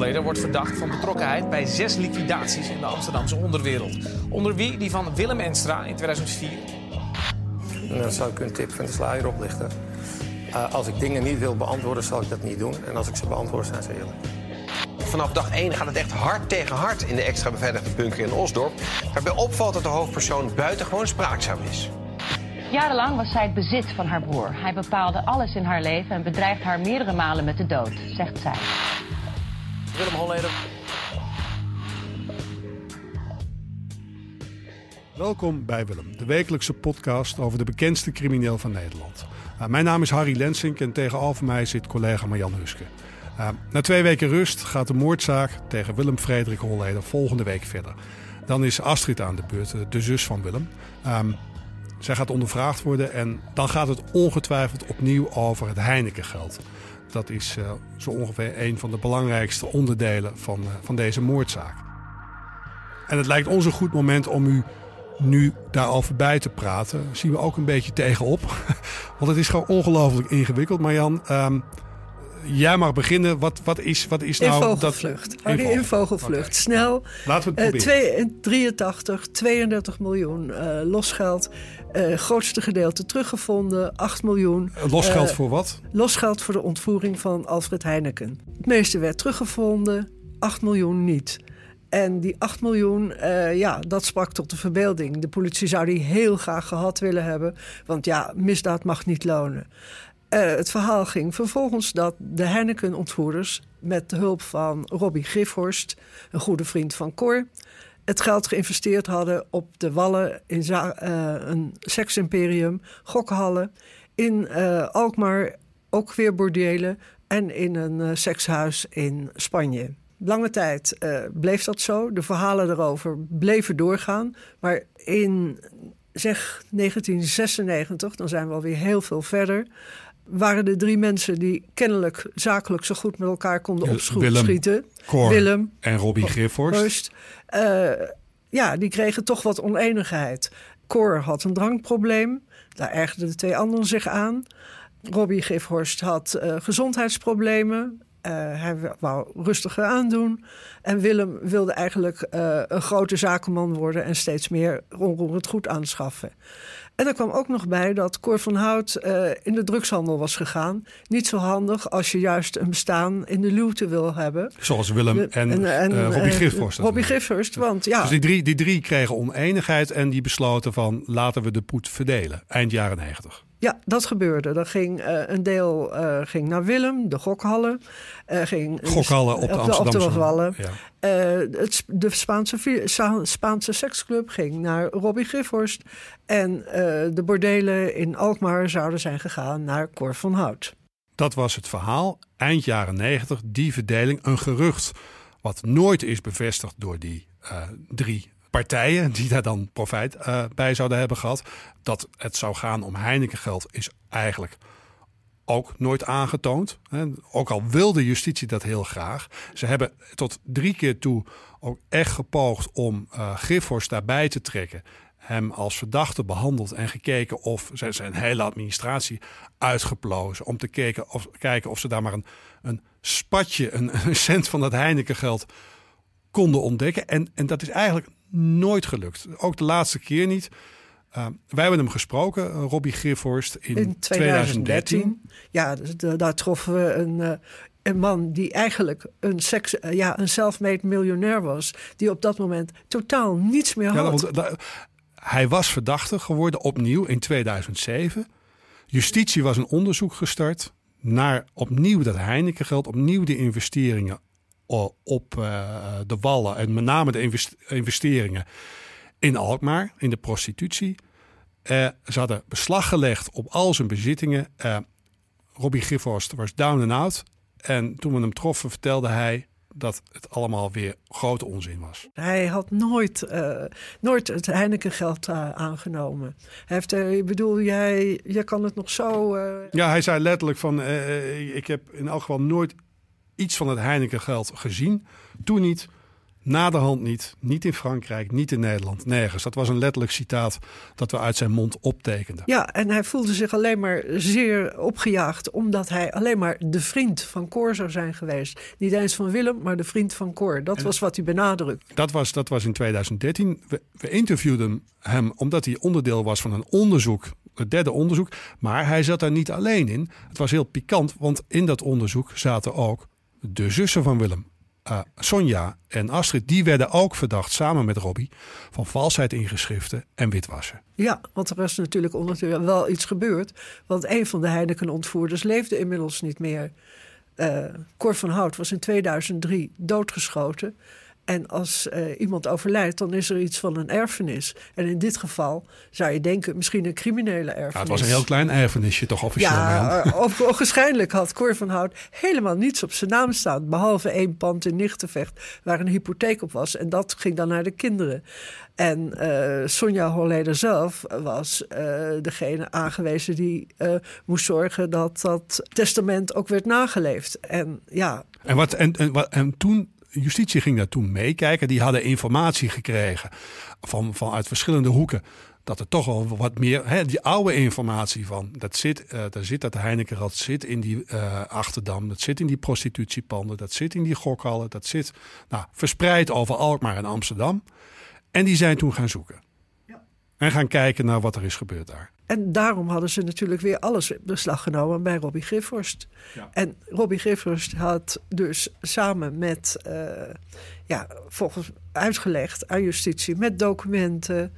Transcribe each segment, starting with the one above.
Holleder wordt verdacht van betrokkenheid bij zes liquidaties in de Amsterdamse onderwereld. Onder wie die van Willem Enstra in 2004. Dan zou ik een tip van de sluier oplichten. Uh, als ik dingen niet wil beantwoorden, zal ik dat niet doen. En als ik ze beantwoord, zijn ze eerlijk. Vanaf dag 1 gaat het echt hard tegen hard in de extra beveiligde bunker in Osdorp. Waarbij opvalt dat de hoofdpersoon buitengewoon spraakzaam is. Jarenlang was zij het bezit van haar broer. Hij bepaalde alles in haar leven en bedreigt haar meerdere malen met de dood, zegt zij. Willem Holleder. Welkom bij Willem, de wekelijkse podcast over de bekendste crimineel van Nederland. Uh, mijn naam is Harry Lensink en tegenover mij zit collega Marjan Huske. Uh, na twee weken rust gaat de moordzaak tegen Willem Frederik Holleder volgende week verder. Dan is Astrid aan de beurt, de zus van Willem. Um, zij gaat ondervraagd worden en dan gaat het ongetwijfeld opnieuw over het Heinekengeld. Dat is uh, zo ongeveer een van de belangrijkste onderdelen van, uh, van deze moordzaak. En het lijkt ons een goed moment om u nu daarover bij te praten. Zien we ook een beetje tegenop. Want het is gewoon ongelooflijk ingewikkeld. Marjan, um, jij mag beginnen. Wat, wat, is, wat is nou... In vogelvlucht. Dat... In, in vogelvlucht. Okay. Snel. Laten we het proberen. Uh, 83, 32 miljoen uh, losgeld. Uh, grootste gedeelte teruggevonden, 8 miljoen. Losgeld voor wat? Losgeld voor de ontvoering van Alfred Heineken. Het meeste werd teruggevonden, 8 miljoen niet. En die 8 miljoen, uh, ja, dat sprak tot de verbeelding. De politie zou die heel graag gehad willen hebben. Want ja, misdaad mag niet lonen. Uh, het verhaal ging vervolgens dat de Heineken-ontvoerders... met de hulp van Robbie Griffhorst, een goede vriend van Cor... het geld geïnvesteerd hadden op de Wallen... in uh, een seksimperium, gokhallen... in uh, Alkmaar ook weer bordelen... en in een sekshuis in Spanje. Lange tijd bleef dat zo. De verhalen erover bleven doorgaan. Maar in zeg 1996, dan zijn we alweer heel veel verder waren de drie mensen die kennelijk zakelijk zo goed met elkaar konden opschieten. Willem, Willem en Robbie Griffhorst. Uh, ja, die kregen toch wat oneenigheid. Cor had een drankprobleem. Daar ergerden de twee anderen zich aan. Robbie Griffhorst had uh, gezondheidsproblemen. Uh, hij wou rustiger aandoen. En Willem wilde eigenlijk uh, een grote zakenman worden en steeds meer onroerend goed aanschaffen. En er kwam ook nog bij dat Cor van Hout uh, in de drugshandel was gegaan. Niet zo handig als je juist een bestaan in de luwte wil hebben. Zoals Willem en, en, en uh, Robbie Griffhorst. Robbie Griffhorst, want ja. Dus die drie, die drie kregen oneenigheid en die besloten van laten we de poet verdelen. Eind jaren negentig. Ja, dat gebeurde. Er ging uh, een deel uh, ging naar Willem, de gokhallen. Uh, ging, gokhallen op de Amsterdamse. Ja. het, de Spaanse, Spaanse seksclub ging naar Robbie Griffhorst. En de bordelen in Alkmaar zouden zijn gegaan naar Cor van Hout. Dat was het verhaal. Eind jaren negentig, die verdeling. Een gerucht wat nooit is bevestigd door die drie partijen die daar dan profijt uh, bij zouden hebben gehad. Dat het zou gaan om Heineken-geld is eigenlijk ook nooit aangetoond. Ook al wilde justitie dat heel graag. Ze hebben tot drie keer toe ook echt gepoogd om uh, Griffhorst daarbij te trekken. Hem als verdachte behandeld en gekeken of zijn, zijn hele administratie uitgeplozen. Om te kijken of, kijken of ze daar maar een, een spatje, een, een cent van dat Heineken geld konden ontdekken. En, en dat is eigenlijk nooit gelukt. Ook de laatste keer niet. Uh, wij hebben hem gesproken, uh, Robbie Griffhorst, in, in 2013. 2013. Ja, dus daar troffen we een, uh, een man die eigenlijk een, seks, ja, een self-made miljonair was. Die op dat moment totaal niets meer had. Ja, hij was verdachte geworden opnieuw in 2007. Justitie was een onderzoek gestart naar opnieuw dat Heineken geld, opnieuw de investeringen op uh, de wallen en met name de investeringen in Alkmaar, in de prostitutie. Uh, ze hadden beslag gelegd op al zijn bezittingen. Uh, Robbie Griffhorst was down and out. En toen we hem troffen, vertelde hij dat het allemaal weer grote onzin was. Hij had nooit, uh, nooit het Heineken-geld uh, aangenomen. Hij heeft, ik bedoel, jij, jij kan het nog zo... Ja, hij zei letterlijk van... ik heb in elk geval nooit iets van het Heineken geld gezien. Toen niet, Naderhand niet. Niet in Frankrijk, niet in Nederland, nergens. Dat was een letterlijk citaat dat we uit zijn mond optekenden. Ja, en hij voelde zich alleen maar zeer opgejaagd... omdat hij alleen maar de vriend van Cor zou zijn geweest. Niet eens van Willem, maar de vriend van Cor. Dat was wat hij benadrukt. Dat was, dat was in 2013. We, we interviewden hem omdat hij onderdeel was van een onderzoek... Het derde onderzoek. Maar hij zat daar niet alleen in. Het was heel pikant, want in dat onderzoek zaten ook de zussen van Willem. Uh, Sonja en Astrid, die werden ook verdacht samen met Robbie van valsheid in geschriften en witwassen. Ja, want er is natuurlijk ondertussen wel iets gebeurd. Want een van de Heineken-ontvoerders leefde inmiddels niet meer. Uh, Cor van Hout was in 2003 doodgeschoten. En als uh, iemand overlijdt, dan is er iets van een erfenis. En in dit geval zou je denken, misschien een criminele erfenis. Ja, het was een heel klein erfenisje, toch officieel? Ja, of, waarschijnlijk had Cor van Hout helemaal niets op zijn naam staan. Behalve één pand in Nichtenvecht, waar een hypotheek op was. En dat ging dan naar de kinderen. En uh, Sonja Holleder zelf was degene aangewezen die moest zorgen dat dat testament ook werd nageleefd. En ja. En, wat, en, en, en toen justitie ging daar toen meekijken. Die hadden informatie gekregen van, vanuit verschillende hoeken. Dat er toch wel wat meer, hè, die oude informatie van, dat zit, uh, daar zit dat Heinekenrad, zit in die uh, Achterdam, dat zit in die prostitutiepanden, dat zit in die gokhallen, dat zit nou, verspreid over Alkmaar en Amsterdam. En die zijn toen gaan zoeken. Ja. En gaan kijken naar wat er is gebeurd daar. En daarom hadden ze natuurlijk weer alles in beslag genomen bij Robbie Griffhorst. Ja. En Robbie Griffhorst had dus samen met, uh, ja, volgens uitgelegd aan justitie met documenten.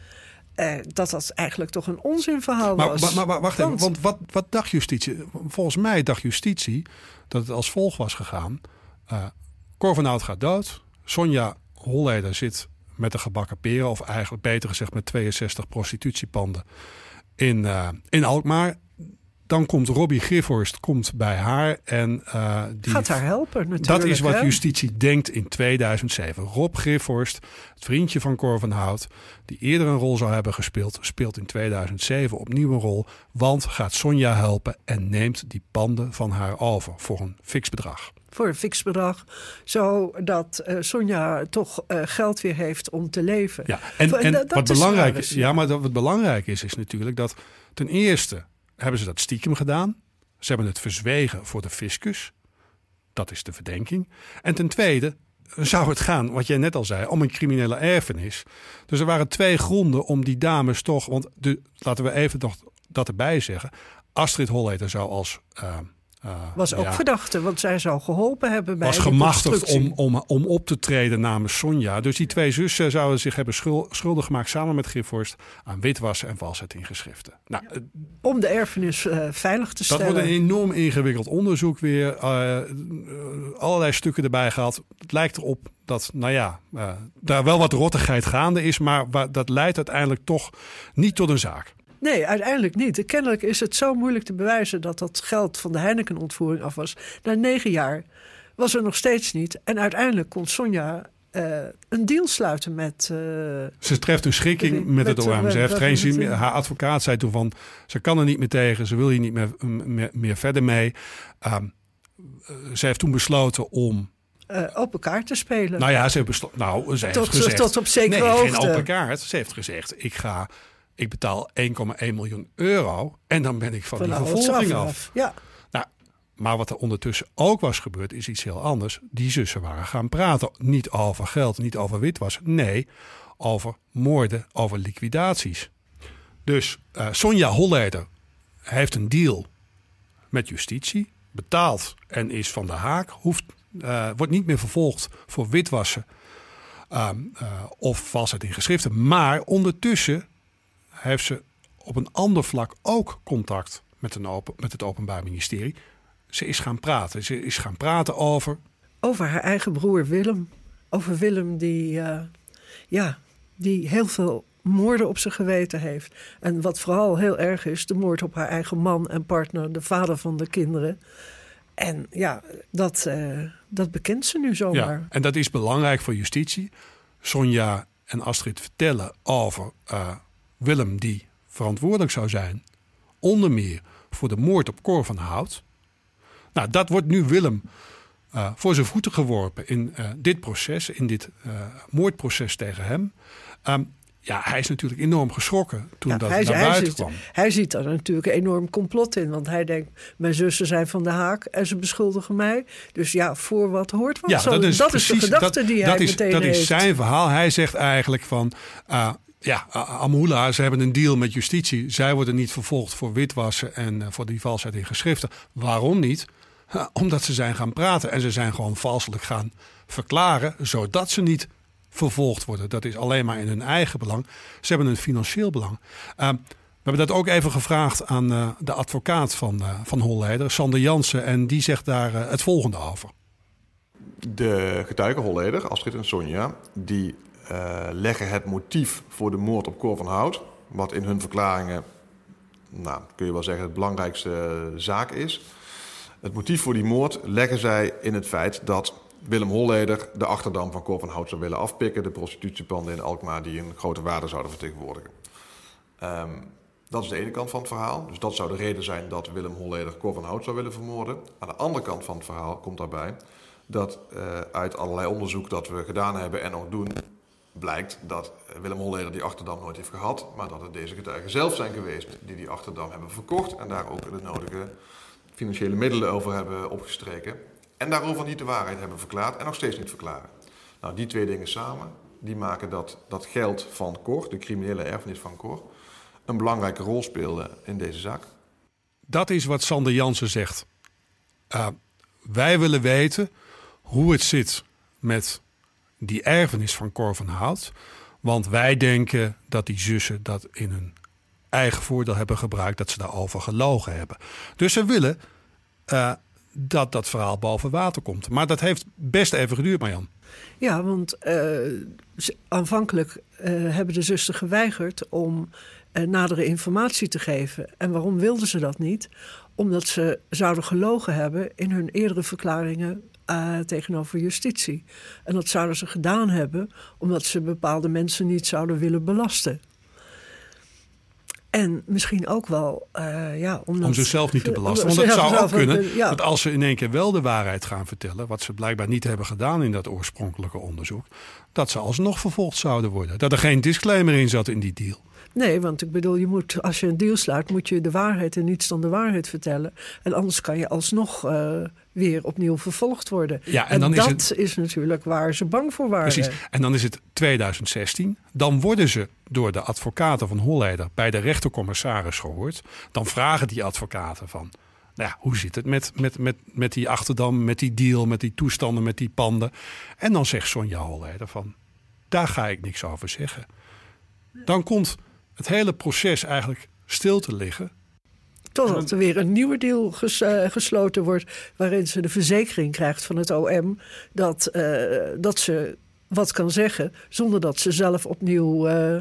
Uh, dat dat eigenlijk toch een onzinverhaal maar, was. Maar, maar, maar wacht even, want wat, wat dacht justitie? Volgens mij dacht justitie dat het als volg was gegaan. Uh, Cor van Oud gaat dood. Sonja Holleder zit met de gebakken peren, of eigenlijk beter gezegd met 62 prostitutiepanden in, uh, in Alkmaar. Dan komt Robbie Griffhorst komt bij haar en uh, die gaat haar helpen. Natuurlijk, dat is wat hè? justitie denkt in 2007. Rob Griffhorst, het vriendje van Cor van Hout, die eerder een rol zou hebben gespeeld, speelt in 2007 opnieuw een rol, want gaat Sonja helpen en neemt die panden van haar over voor een fix bedrag voor een fix bedrag. Zodat uh, Sonja toch uh, geld weer heeft om te leven. Ja, en, en, en wat belangrijk is, ja, maar dat, wat belangrijk is, is natuurlijk dat ten eerste hebben ze dat stiekem gedaan. Ze hebben het verzwegen voor de fiscus. Dat is de verdenking. En ten tweede zou het gaan, wat jij net al zei, om een criminele erfenis. Dus er waren twee gronden om die dames toch. Want de, laten we even nog dat erbij zeggen. Astrid Holleder zou als. Uh, uh, was ook ja, verdachte, want zij zou geholpen hebben bij Was gemachtigd om, om, om op te treden namens Sonja. Dus die twee zussen zouden zich hebben schuldig gemaakt samen met Griffhorst aan witwassen en valsheid in geschriften. Nou, ja, om de erfenis uh, veilig te stellen. Dat wordt een enorm ingewikkeld onderzoek weer. Uh, allerlei stukken erbij gehad. Het lijkt erop dat, nou ja, daar wel wat rottigheid gaande is, maar dat leidt uiteindelijk toch niet tot een zaak. Nee, uiteindelijk niet. Kennelijk is het zo moeilijk te bewijzen dat dat geld van de Heineken-ontvoering af was. Na negen jaar was er nog steeds niet. En uiteindelijk kon Sonja uh, een deal sluiten met. Uh, ze treft een schikking met, met het OM. Ze heeft geen zin meer. Haar advocaat zei toen van. Ze kan er niet meer tegen. Ze wil hier niet meer, meer, meer verder mee. Um, ze heeft toen besloten om. Open kaart te spelen. Nou ja, ze heeft besloten. Nou, ze heeft tot, gezegd. Tot op zekere nee, hoogte. geen open kaart. Ze heeft gezegd: ik ga ik betaal 1,1 miljoen euro en dan ben ik van, van die vervolging af. af. Ja. Nou, maar wat er ondertussen ook was gebeurd, is iets heel anders. Die zussen waren gaan praten. Niet over geld, niet over witwas. Nee, over moorden, over liquidaties. Dus uh, Sonja Holleder heeft een deal met justitie, betaalt en is van de haak. Hoeft, uh, wordt niet meer vervolgd voor witwassen uh, of valsheid in geschriften. Maar ondertussen heeft ze op een ander vlak ook contact met, een open, met het Openbaar Ministerie. Ze is gaan praten. Ze is gaan praten over. Over haar eigen broer Willem. Over Willem die, uh, ja, die heel veel moorden op zijn geweten heeft. En wat vooral heel erg is, de moord op haar eigen man en partner, de vader van de kinderen. En ja, dat, uh, dat bekent ze nu zomaar. Ja, en dat is belangrijk voor justitie. Sonja en Astrid vertellen over uh, Willem die verantwoordelijk zou zijn, onder meer voor de moord op Cor van Hout. Nou, dat wordt nu Willem uh, voor zijn voeten geworpen in uh, dit proces, in dit uh, moordproces tegen hem. Um, ja, hij is natuurlijk enorm geschrokken toen ja, dat hij, naar buiten ziet, kwam. Hij ziet er natuurlijk een enorm complot in. Want hij denkt, mijn zussen zijn van de haak en ze beschuldigen mij. Dus ja, voor wat hoort wat. Ja, dat is, dat precies, is de gedachte dat, die dat hij is, meteen Dat heeft. is zijn verhaal. Hij zegt eigenlijk van... Uh, ja, Amhula, ze hebben een deal met justitie. Zij worden niet vervolgd voor witwassen en uh, voor die valsheid in geschriften. Waarom niet? Omdat ze zijn gaan praten en ze zijn gewoon valselijk gaan verklaren, zodat ze niet vervolgd worden. Dat is alleen maar in hun eigen belang. Ze hebben een financieel belang. Uh, we hebben dat ook even gevraagd aan uh, de advocaat van, uh, van Holleder, Sander Jansen. En die zegt daar het volgende over. De getuigen Holleder, Astrid en Sonja, die leggen het motief voor de moord op Cor van Hout... wat in hun verklaringen, nou, kun je wel zeggen, het belangrijkste zaak is... Het motief voor die moord leggen zij in het feit dat Willem Holleder de Achterdam van Cor van Hout zou willen afpikken. De prostitutiepanden in Alkmaar die een grote waarde zouden vertegenwoordigen. Um, dat is de ene kant van het verhaal. Dus dat zou de reden zijn dat Willem Holleder Cor van Hout zou willen vermoorden. Aan de andere kant van het verhaal komt daarbij dat uh, uit allerlei onderzoek dat we gedaan hebben en nog doen... blijkt dat Willem Holleder die Achterdam nooit heeft gehad... maar dat het deze getuigen zelf zijn geweest die die Achterdam hebben verkocht... en daar ook de nodige financiële middelen over hebben opgestreken... En daarover niet de waarheid hebben verklaard en nog steeds niet verklaren. Nou, die twee dingen samen, die maken dat dat geld van Cor, de criminele erfenis van Cor, een belangrijke rol speelde in deze zaak. Dat is wat Sander Jansen zegt. Uh, wij willen weten hoe het zit met die erfenis van Cor van Hout. Want wij denken dat die zussen dat in hun eigen voordeel hebben gebruikt, dat ze daarover gelogen hebben. Dus ze willen uh, dat dat verhaal boven water komt. Maar dat heeft best even geduurd, Marjan. Ja, want uh, aanvankelijk uh, hebben de zussen geweigerd om nadere informatie te geven. En waarom wilden ze dat niet? Omdat ze zouden gelogen hebben in hun eerdere verklaringen tegenover justitie. En dat zouden ze gedaan hebben omdat ze bepaalde mensen niet zouden willen belasten. En misschien ook wel, uh, ja, omdat, om zichzelf niet te belasten. Want het zou ook kunnen ja. dat als ze in één keer wel de waarheid gaan vertellen, wat ze blijkbaar niet hebben gedaan in dat oorspronkelijke onderzoek, dat ze alsnog vervolgd zouden worden. Dat er geen disclaimer in zat in die deal. Nee, want ik bedoel, je moet, als je een deal sluit, moet je de waarheid en niets dan de waarheid vertellen. En anders kan je alsnog uh, weer opnieuw vervolgd worden. Ja, en, en dan dat is, het, is natuurlijk waar ze bang voor waren. Precies. En dan is het 2016. Dan worden ze door de advocaten van Holleder bij de rechtercommissaris gehoord. Dan vragen die advocaten van. Nou ja, hoe zit het met, met, met, met die Achterdam, met die deal, met die toestanden, met die panden? En dan zegt Sonja Holleder van, daar ga ik niks over zeggen. Dan komt het hele proces eigenlijk stil te liggen. Totdat er weer een nieuwe deal ges, uh, gesloten wordt. waarin ze de verzekering krijgt van het OM. dat, uh, dat ze wat kan zeggen. zonder dat ze zelf opnieuw. Uh,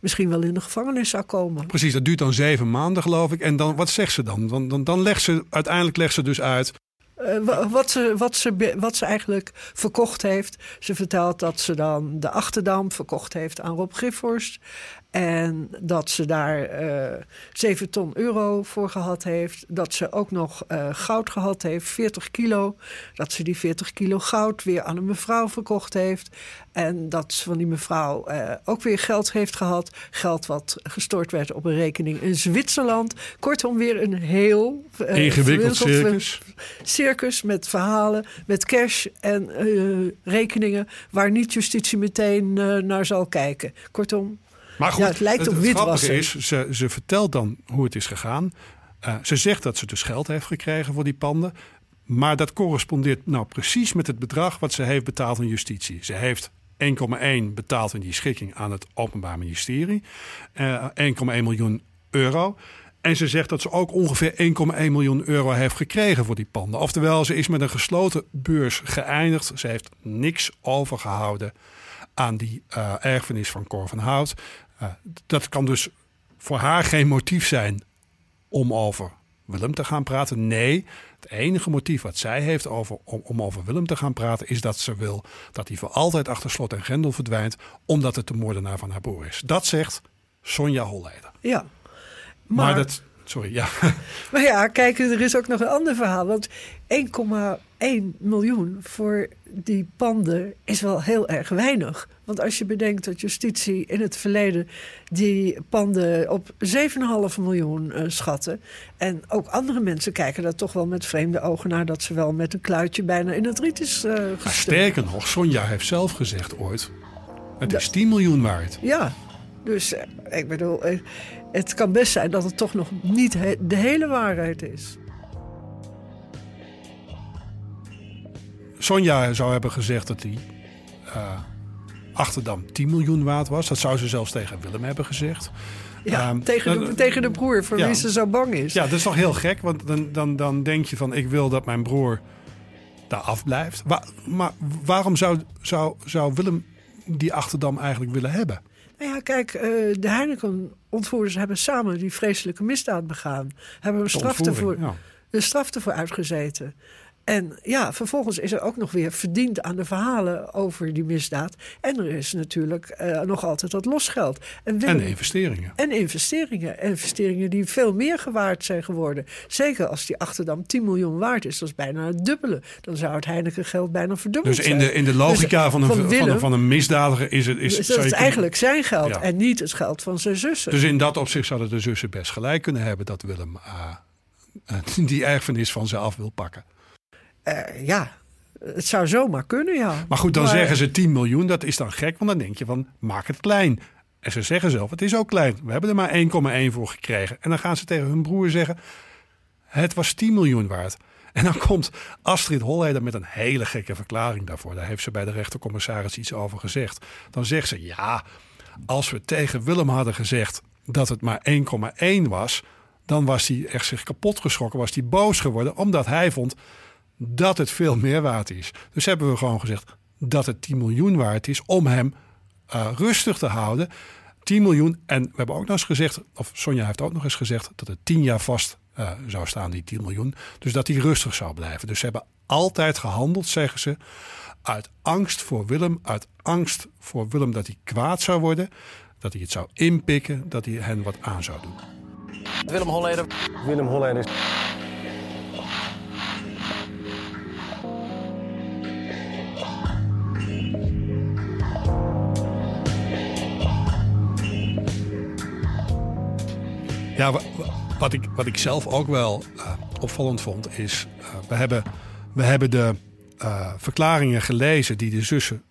misschien wel in de gevangenis zou komen. Precies, dat duurt dan zeven maanden, geloof ik. En dan, wat zegt ze dan? Dan, dan, dan legt ze uiteindelijk legt ze dus uit. Uh, wat, ze, wat, ze, wat ze eigenlijk verkocht heeft. Ze vertelt dat ze dan de Achterdam verkocht heeft aan Rob Giffhorst. En dat ze daar uh, 7 ton euro voor gehad heeft. Dat ze ook nog uh, goud gehad heeft, 40 kilo. Dat ze die 40 kilo goud weer aan een mevrouw verkocht heeft. En dat ze van die mevrouw uh, ook weer geld heeft gehad. Geld wat gestort werd op een rekening in Zwitserland. Kortom, weer een heel ingewikkeld circus. Circus met verhalen, met cash en rekeningen waar niet justitie meteen naar zal kijken. Kortom, maar goed, ja, het lijkt op het, is, ze, ze vertelt dan hoe het is gegaan. Uh, ze zegt dat ze dus geld heeft gekregen voor die panden. Maar dat correspondeert nou precies met het bedrag wat ze heeft betaald aan justitie. Ze heeft 1,1 betaald in die schikking aan het Openbaar Ministerie. Uh, 1,1 miljoen euro. En ze zegt dat ze ook ongeveer 1,1 miljoen euro heeft gekregen voor die panden. Oftewel, ze is met een gesloten beurs geëindigd. Ze heeft niks overgehouden aan die uh, erfenis van Cor van Hout. Uh, dat kan dus voor haar geen motief zijn om over Willem te gaan praten. Nee, het enige motief wat zij heeft over, om, om, over Willem te gaan praten... is dat ze wil dat hij voor altijd achter slot en grendel verdwijnt... omdat het de moordenaar van haar broer is. Dat zegt Sonja Holleder. Ja. Maar, maar dat, Sorry, ja. Maar ja, kijk, er is ook nog een ander verhaal. Want 1,1 miljoen voor die panden is wel heel erg weinig. Want als je bedenkt dat justitie in het verleden die panden op 7,5 miljoen uh, schatten. En ook andere mensen kijken daar toch wel met vreemde ogen naar dat ze wel met een kluitje bijna in het riet is uh, Sterker nog, Sonja heeft zelf gezegd ooit: het is 10 miljoen waard. Ja, dus uh, ik bedoel, het kan best zijn dat het toch nog niet de hele waarheid is. Sonja zou hebben gezegd dat hij uh, Achterdam 10 miljoen waard was. Dat zou ze zelfs tegen Willem hebben gezegd. Ja, um, tegen, de, tegen de broer voor ja, wie ze zo bang is. Ja, dat is toch heel gek. Want dan, dan, dan denk je van ik wil dat mijn broer daar afblijft. Wa maar waarom zou, zou, zou Willem die Achterdam eigenlijk willen hebben? Nou ja, kijk, uh, de Heineken-ontvoerders hebben samen die vreselijke misdaad begaan. Hebben een straf ervoor, ja. de straf ervoor uitgezeten. En ja, vervolgens is er ook nog weer verdiend aan de verhalen over die misdaad. En er is natuurlijk uh, nog altijd wat losgeld. En, en investeringen. En investeringen. Investeringen die veel meer gewaard zijn geworden. Zeker als die Achterdam 10 miljoen waard is. Dat is bijna het dubbele. Dan zou het Heineken geld bijna verdubbeld dus in De, in de logica dus van, een, van, Willem, van, een, misdadiger is het... Is, is dat is eigenlijk zijn geld ja. en niet het geld van zijn zussen. Dus in dat opzicht zouden de zussen best gelijk kunnen hebben... dat Willem uh, die erfenis van ze af wil pakken. Uh, ja, het zou zomaar kunnen, ja. Maar goed, dan zeggen ze 10 miljoen. Dat is dan gek, want dan denk je van maak het klein. En ze zeggen zelf, het is ook klein. We hebben er maar 1,1 voor gekregen. En dan gaan ze tegen hun broer zeggen, het was 10 miljoen waard. En dan komt Astrid Holleder met een hele gekke verklaring daarvoor. Daar heeft ze bij de rechtercommissaris iets over gezegd. Dan zegt ze, ja, als we tegen Willem hadden gezegd dat het maar 1,1 was... dan was hij echt zich kapot geschrokken, was hij boos geworden... omdat hij vond dat het veel meer waard is. Dus hebben we gewoon gezegd dat het 10 miljoen waard is om hem uh, rustig te houden. 10 miljoen. En we hebben ook nog eens gezegd, of Sonja heeft ook nog eens gezegd, dat het 10 jaar vast uh, zou staan, die 10 miljoen. Dus dat hij rustig zou blijven. Dus ze hebben altijd gehandeld, zeggen ze, uit angst voor Willem, uit angst voor Willem dat hij kwaad zou worden, dat hij het zou inpikken, dat hij hen wat aan zou doen. Willem Holleder. Willem Holleder Ja, wat ik, wat ik zelf ook wel uh, opvallend vond, is uh, we, hebben, we hebben de uh, verklaringen gelezen die de zussen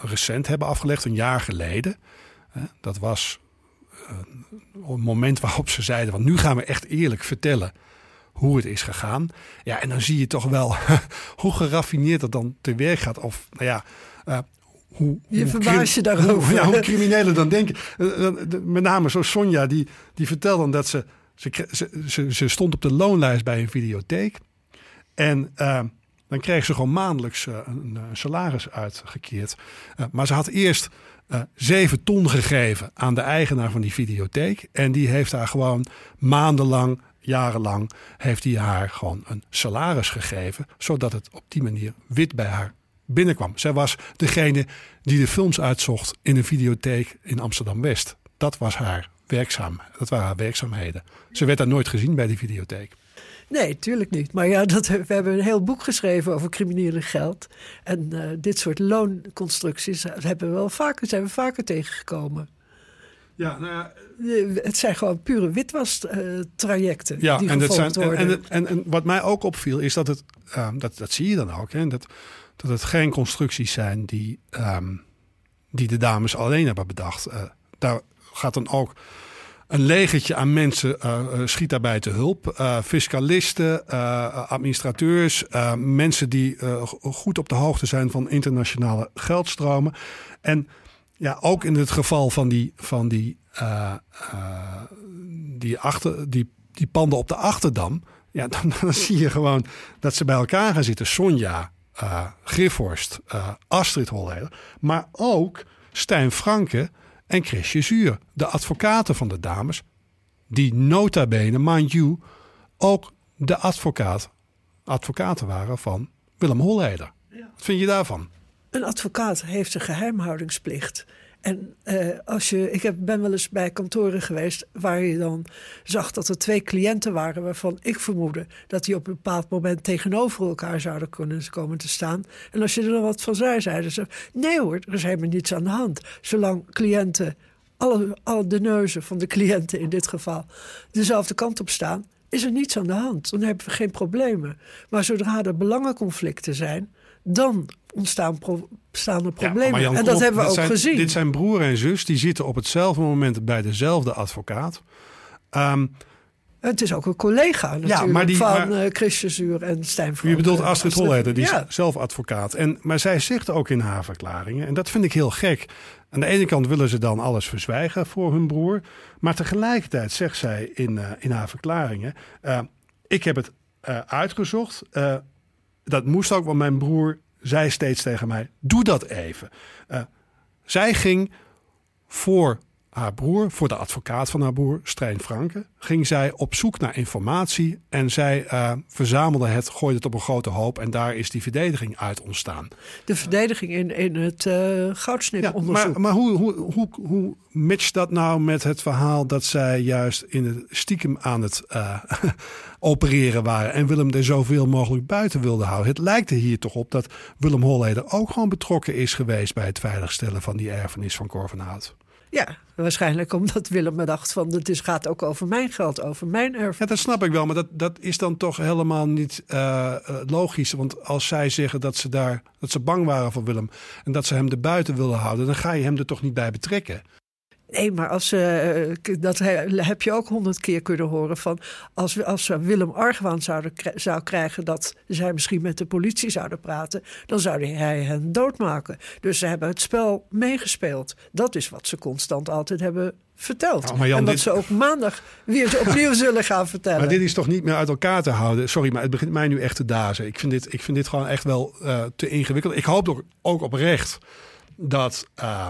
recent hebben afgelegd, een jaar geleden. dat was een moment waarop ze zeiden: van nu gaan we echt eerlijk vertellen hoe het is gegaan. Ja, en dan zie je toch wel hoe geraffineerd dat dan te werk gaat. Of nou ja, hoe, je verbaas je daarover. ja, hoe criminelen dan denken. Eh, eh, met name zo Sonja, die, die vertelde dan dat ze ze, ze, ze, stond op de loonlijst bij een videotheek. En uh, dan kreeg ze gewoon maandelijks uh, een, een, salaris uitgekeerd. Uh, maar ze had eerst zeven ton gegeven aan de eigenaar van die videotheek. En die heeft haar gewoon maandenlang, jarenlang, heeft hij haar gewoon een salaris gegeven. Zodat het op die manier wit bij haar binnenkwam. Zij was degene die de films uitzocht in een videotheek in Amsterdam-West. Dat was haar werkzaam. Dat waren haar werkzaamheden. Ze werd daar nooit gezien bij die videotheek. Nee, tuurlijk niet. Maar ja, dat, we hebben een heel boek geschreven over criminele geld. En uh, dit soort loonconstructies hebben we wel vaker, zijn we vaker tegengekomen. Ja, nou ja, het zijn gewoon pure witwas-trajecten. ja, die en, dat zijn. En, en, en, wat mij ook opviel is dat het, uh, dat, dat zie je dan ook, hè, dat dat het geen constructies zijn die, um, die de dames alleen hebben bedacht. Uh, daar gaat dan ook een legertje aan mensen uh, schiet daarbij te hulp. Fiscalisten, administrateurs, mensen die goed op de hoogte zijn van internationale geldstromen. En ja, ook in het geval van die, van die, die, achter, die, die panden op de Achterdam. Ja, dan zie je gewoon dat ze bij elkaar gaan zitten. Sonja, uh, Griffhorst, uh, Astrid Holleder, maar ook Stijn Franke en Chrisje Zuur, de advocaten van de dames, die nota bene, mind you, ook de advocaat, advocaten waren van Willem Holleder. Wat vind je daarvan? Een advocaat heeft een geheimhoudingsplicht. En uh, als je, ik heb, ben wel eens bij kantoren geweest waar je dan zag dat er twee cliënten waren waarvan ik vermoedde dat die op een bepaald moment tegenover elkaar zouden kunnen komen te staan. En als je er dan wat van zei, zeiden ze: nee hoor, er is helemaal niets aan de hand. Zolang cliënten, alle, alle de neuzen van de cliënten in dit geval, dezelfde kant op staan, is er niets aan de hand. Dan hebben we geen problemen. Maar zodra er belangenconflicten zijn, dan ontstaan pro er problemen. en dat hebben we ook gezien. Dit zijn broer en zus, die zitten op hetzelfde moment bij dezelfde advocaat. Um, het is ook een collega natuurlijk ja, maar die, van uh, Christian Zuur en Stijn Je bedoelt Astrid Holleder, die is zelf advocaat. En, maar zij zegt ook in haar verklaringen, en dat vind ik heel gek. Aan de ene kant willen ze dan alles verzwijgen voor hun broer. Maar tegelijkertijd zegt zij in, uh, in haar verklaringen... Uh, ik heb het uitgezocht. Dat moest ook, want mijn broer zei steeds tegen mij: Doe dat even. Uh, zij ging voor haar broer, voor de advocaat van haar broer, Strijn Franke, ging zij op zoek naar informatie en zij uh, verzamelde het, gooide het op een grote hoop en daar is die verdediging uit ontstaan. De verdediging in, in het uh, goudsniponderzoek. maar maar hoe, hoe, hoe, hoe matcht dat nou met het verhaal dat zij juist in het stiekem aan het uh, opereren waren en Willem er zoveel mogelijk buiten wilde houden? Het lijkt er hier toch op dat Willem Holleder ook gewoon betrokken is geweest bij het veiligstellen van die erfenis van Cor van Hout. Ja, waarschijnlijk omdat Willem dacht van het is, gaat ook over mijn geld, over mijn erf. Ja, dat snap ik wel, maar dat, dat is dan toch helemaal niet uh, logisch. Want als zij zeggen dat ze, daar, dat ze bang waren voor Willem en dat ze hem er buiten wilden houden, dan ga je hem er toch niet bij betrekken. Nee, maar als, uh, dat heb je ook honderd keer kunnen horen van als, als Willem argwaan zouden, zou krijgen dat zij misschien met de politie zouden praten, dan zou hij hen doodmaken. Dus ze hebben het spel meegespeeld. Dat is wat ze constant altijd hebben verteld. en dat ze ook maandag weer opnieuw zullen gaan vertellen. Maar dit is toch niet meer uit elkaar te houden? Sorry, maar het begint mij nu echt te dazen. Ik vind dit, ik vind dit gewoon echt wel uh, te ingewikkeld. Ik hoop ook, ook oprecht dat, uh,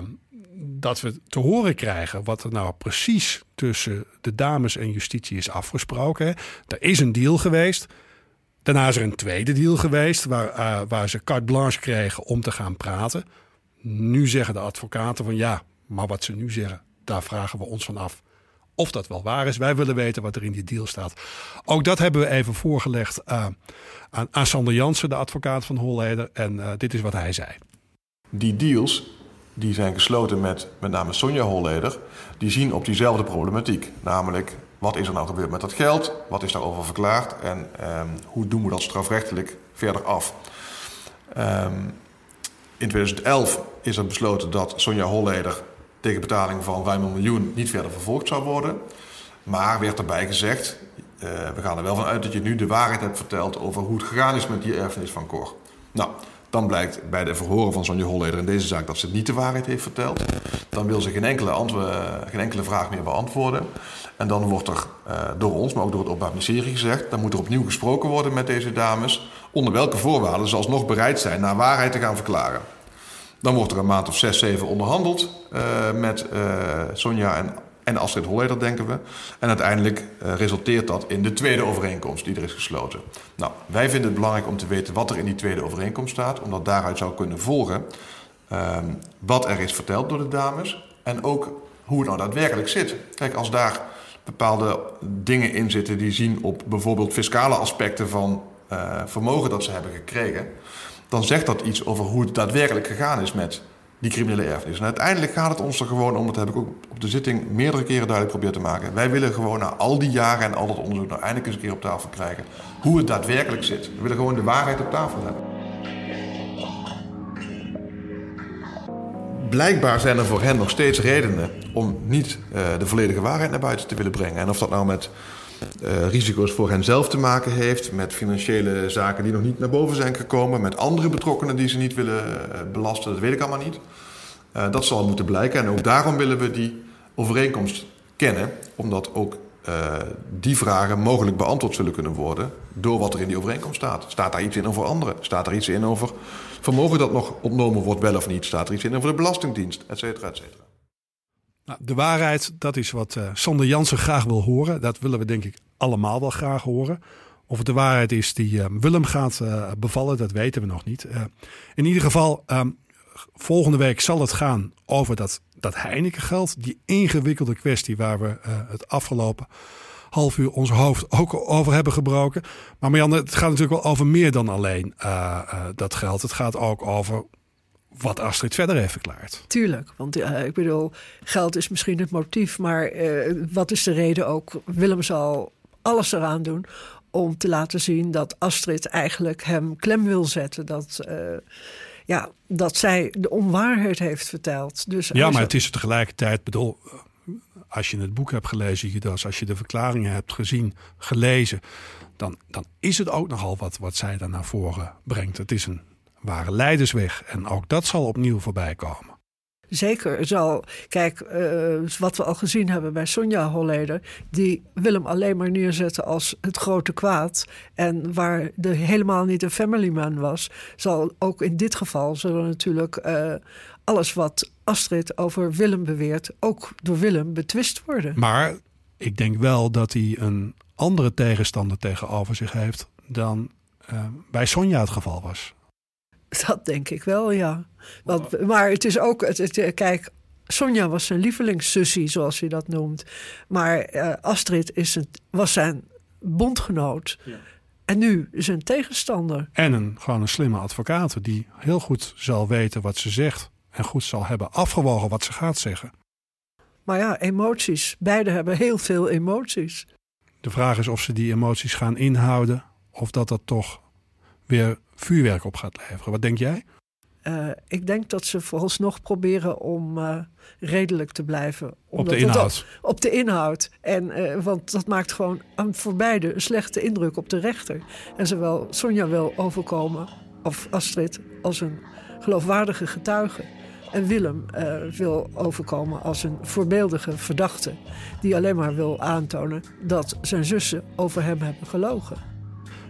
dat we te horen krijgen wat er nou precies tussen de dames en justitie is afgesproken. Er is een deal geweest. Daarna is er een tweede deal geweest waar, uh, waar ze carte blanche kregen om te gaan praten. Nu zeggen de advocaten van ja, maar wat ze nu zeggen, daar vragen we ons van af of dat wel waar is. Wij willen weten wat er in die deal staat. Ook dat hebben we even voorgelegd uh, aan, aan Sander Jansen, de advocaat van Holleder. En uh, dit is wat hij zei. Die deals die zijn gesloten met met name Sonja Holleder, die zien op diezelfde problematiek. Namelijk, wat is er nou gebeurd met dat geld? Wat is daarover verklaard? En um, hoe doen we dat strafrechtelijk verder af? Um, in 2011 is er besloten dat Sonja Holleder tegen betaling van ruim een miljoen niet verder vervolgd zou worden. Maar werd erbij gezegd, uh, we gaan er wel van uit dat je nu de waarheid hebt verteld over hoe het gegaan is met die erfenis van Cor. Nou, dan blijkt bij de verhoren van Sonja Holleder in deze zaak dat ze niet de waarheid heeft verteld. Dan wil ze geen enkele, geen enkele vraag meer beantwoorden. En dan wordt er uh, door ons, maar ook door het Openbaar Ministerie gezegd... dan moet er opnieuw gesproken worden met deze dames... onder welke voorwaarden ze alsnog bereid zijn naar waarheid te gaan verklaren. Dan wordt er een maand of zes, zeven onderhandeld uh, met uh, Sonja en en Astrid Holleder, denken we. En uiteindelijk uh, resulteert dat in de tweede overeenkomst die er is gesloten. Nou, wij vinden het belangrijk om te weten wat er in die tweede overeenkomst staat, omdat daaruit zou kunnen volgen uh, wat er is verteld door de dames en ook hoe het nou daadwerkelijk zit. Kijk, als daar bepaalde dingen in zitten die zien op bijvoorbeeld fiscale aspecten van uh, vermogen dat ze hebben gekregen, dan zegt dat iets over hoe het daadwerkelijk gegaan is met die criminele erfenis. En uiteindelijk gaat het ons er gewoon om, dat heb ik ook op de zitting meerdere keren duidelijk proberen te maken. Wij willen gewoon na al die jaren en al dat onderzoek nou eindelijk eens een keer op tafel krijgen hoe het daadwerkelijk zit. We willen gewoon de waarheid op tafel hebben. Blijkbaar zijn er voor hen nog steeds redenen om niet uh, de volledige waarheid naar buiten te willen brengen. En of dat nou met uh, risico's voor hen zelf te maken heeft, met financiële zaken die nog niet naar boven zijn gekomen, met andere betrokkenen die ze niet willen uh, belasten, dat weet ik allemaal niet. Uh, dat zal moeten blijken en ook daarom willen we die overeenkomst kennen, omdat ook die vragen mogelijk beantwoord zullen kunnen worden door wat er in die overeenkomst staat. Staat daar iets in over anderen? Staat er iets in over vermogen dat nog ontnomen wordt, wel of niet? Staat er iets in over de Belastingdienst, et cetera, et cetera? Nou, de waarheid, dat is wat uh, Sander Jansen graag wil horen. Dat willen we denk ik allemaal wel graag horen. Of het de waarheid is die uh, Willem gaat uh, bevallen, dat weten we nog niet. in ieder geval, um, volgende week zal het gaan over dat dat Heineken geld. Die ingewikkelde kwestie waar we het afgelopen half uur ons hoofd ook over hebben gebroken. Maar Marianne, het gaat natuurlijk wel over meer dan alleen dat geld. Het gaat ook over wat Astrid verder heeft verklaard. Tuurlijk, want uh, ik bedoel, geld is misschien het motief, maar wat is de reden ook? Willem zal alles eraan doen om te laten zien dat Astrid eigenlijk hem klem wil zetten. Dat, uh, ja, dat zij de onwaarheid heeft verteld. Dus ja, maar het is tegelijkertijd, bedoel, als je het boek hebt gelezen, Judas, als je de verklaringen hebt gezien, gelezen, dan, dan is het ook nogal wat, wat zij daar naar voren brengt. Het is een ware leidersweg en ook dat zal opnieuw voorbij komen. Zeker zal, kijk, uh, wat we al gezien hebben bij Sonja Holleder, die Willem alleen maar neerzetten als het grote kwaad. En waar er helemaal niet een family man was, zal ook in dit geval zullen natuurlijk uh, alles wat Astrid over Willem beweert, ook door Willem betwist worden. Maar ik denk wel dat hij een andere tegenstander tegenover zich heeft dan uh, bij Sonja het geval was. Dat denk ik wel, ja. Want, maar het is ook, het, het, kijk, Sonja was zijn lievelingssussie, zoals hij dat noemt. Maar uh, Astrid is een, was zijn bondgenoot. Ja. En nu zijn tegenstander. En een, gewoon een slimme advocaat die heel goed zal weten wat ze zegt. En goed zal hebben afgewogen wat ze gaat zeggen. Maar ja, emoties. Beide hebben heel veel emoties. De vraag is of ze die emoties gaan inhouden. Of dat dat toch weer vuurwerk op gaat leveren. Wat denk jij? Uh, ik denk dat ze vooralsnog proberen om uh, redelijk te blijven. Op de inhoud? Op, op, de inhoud. En, uh, want dat maakt gewoon aan, voor beide een slechte indruk op de rechter. En zowel Sonja wil overkomen, of Astrid, als een geloofwaardige getuige. En Willem wil overkomen als een voorbeeldige verdachte. Die alleen maar wil aantonen dat zijn zussen over hem hebben gelogen.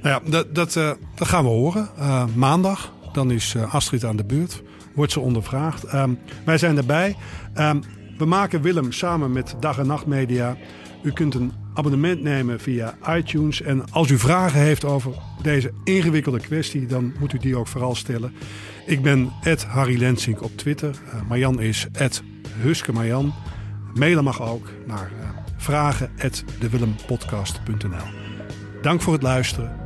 Nou ja, dat, dat, uh, dat gaan we horen. Uh, maandag, dan is uh, Astrid aan de beurt. Wordt ze ondervraagd. Um, wij zijn erbij. Um, we maken Willem samen met Dag en Nacht Media. U kunt een abonnement nemen via iTunes. En als u vragen heeft over deze ingewikkelde kwestie, dan moet u die ook vooral stellen. Ik ben Harry Lensink op Twitter. Marjan is Huske Marjan. Mailen mag ook naar vragen@dewillempodcast.nl. Dank voor het luisteren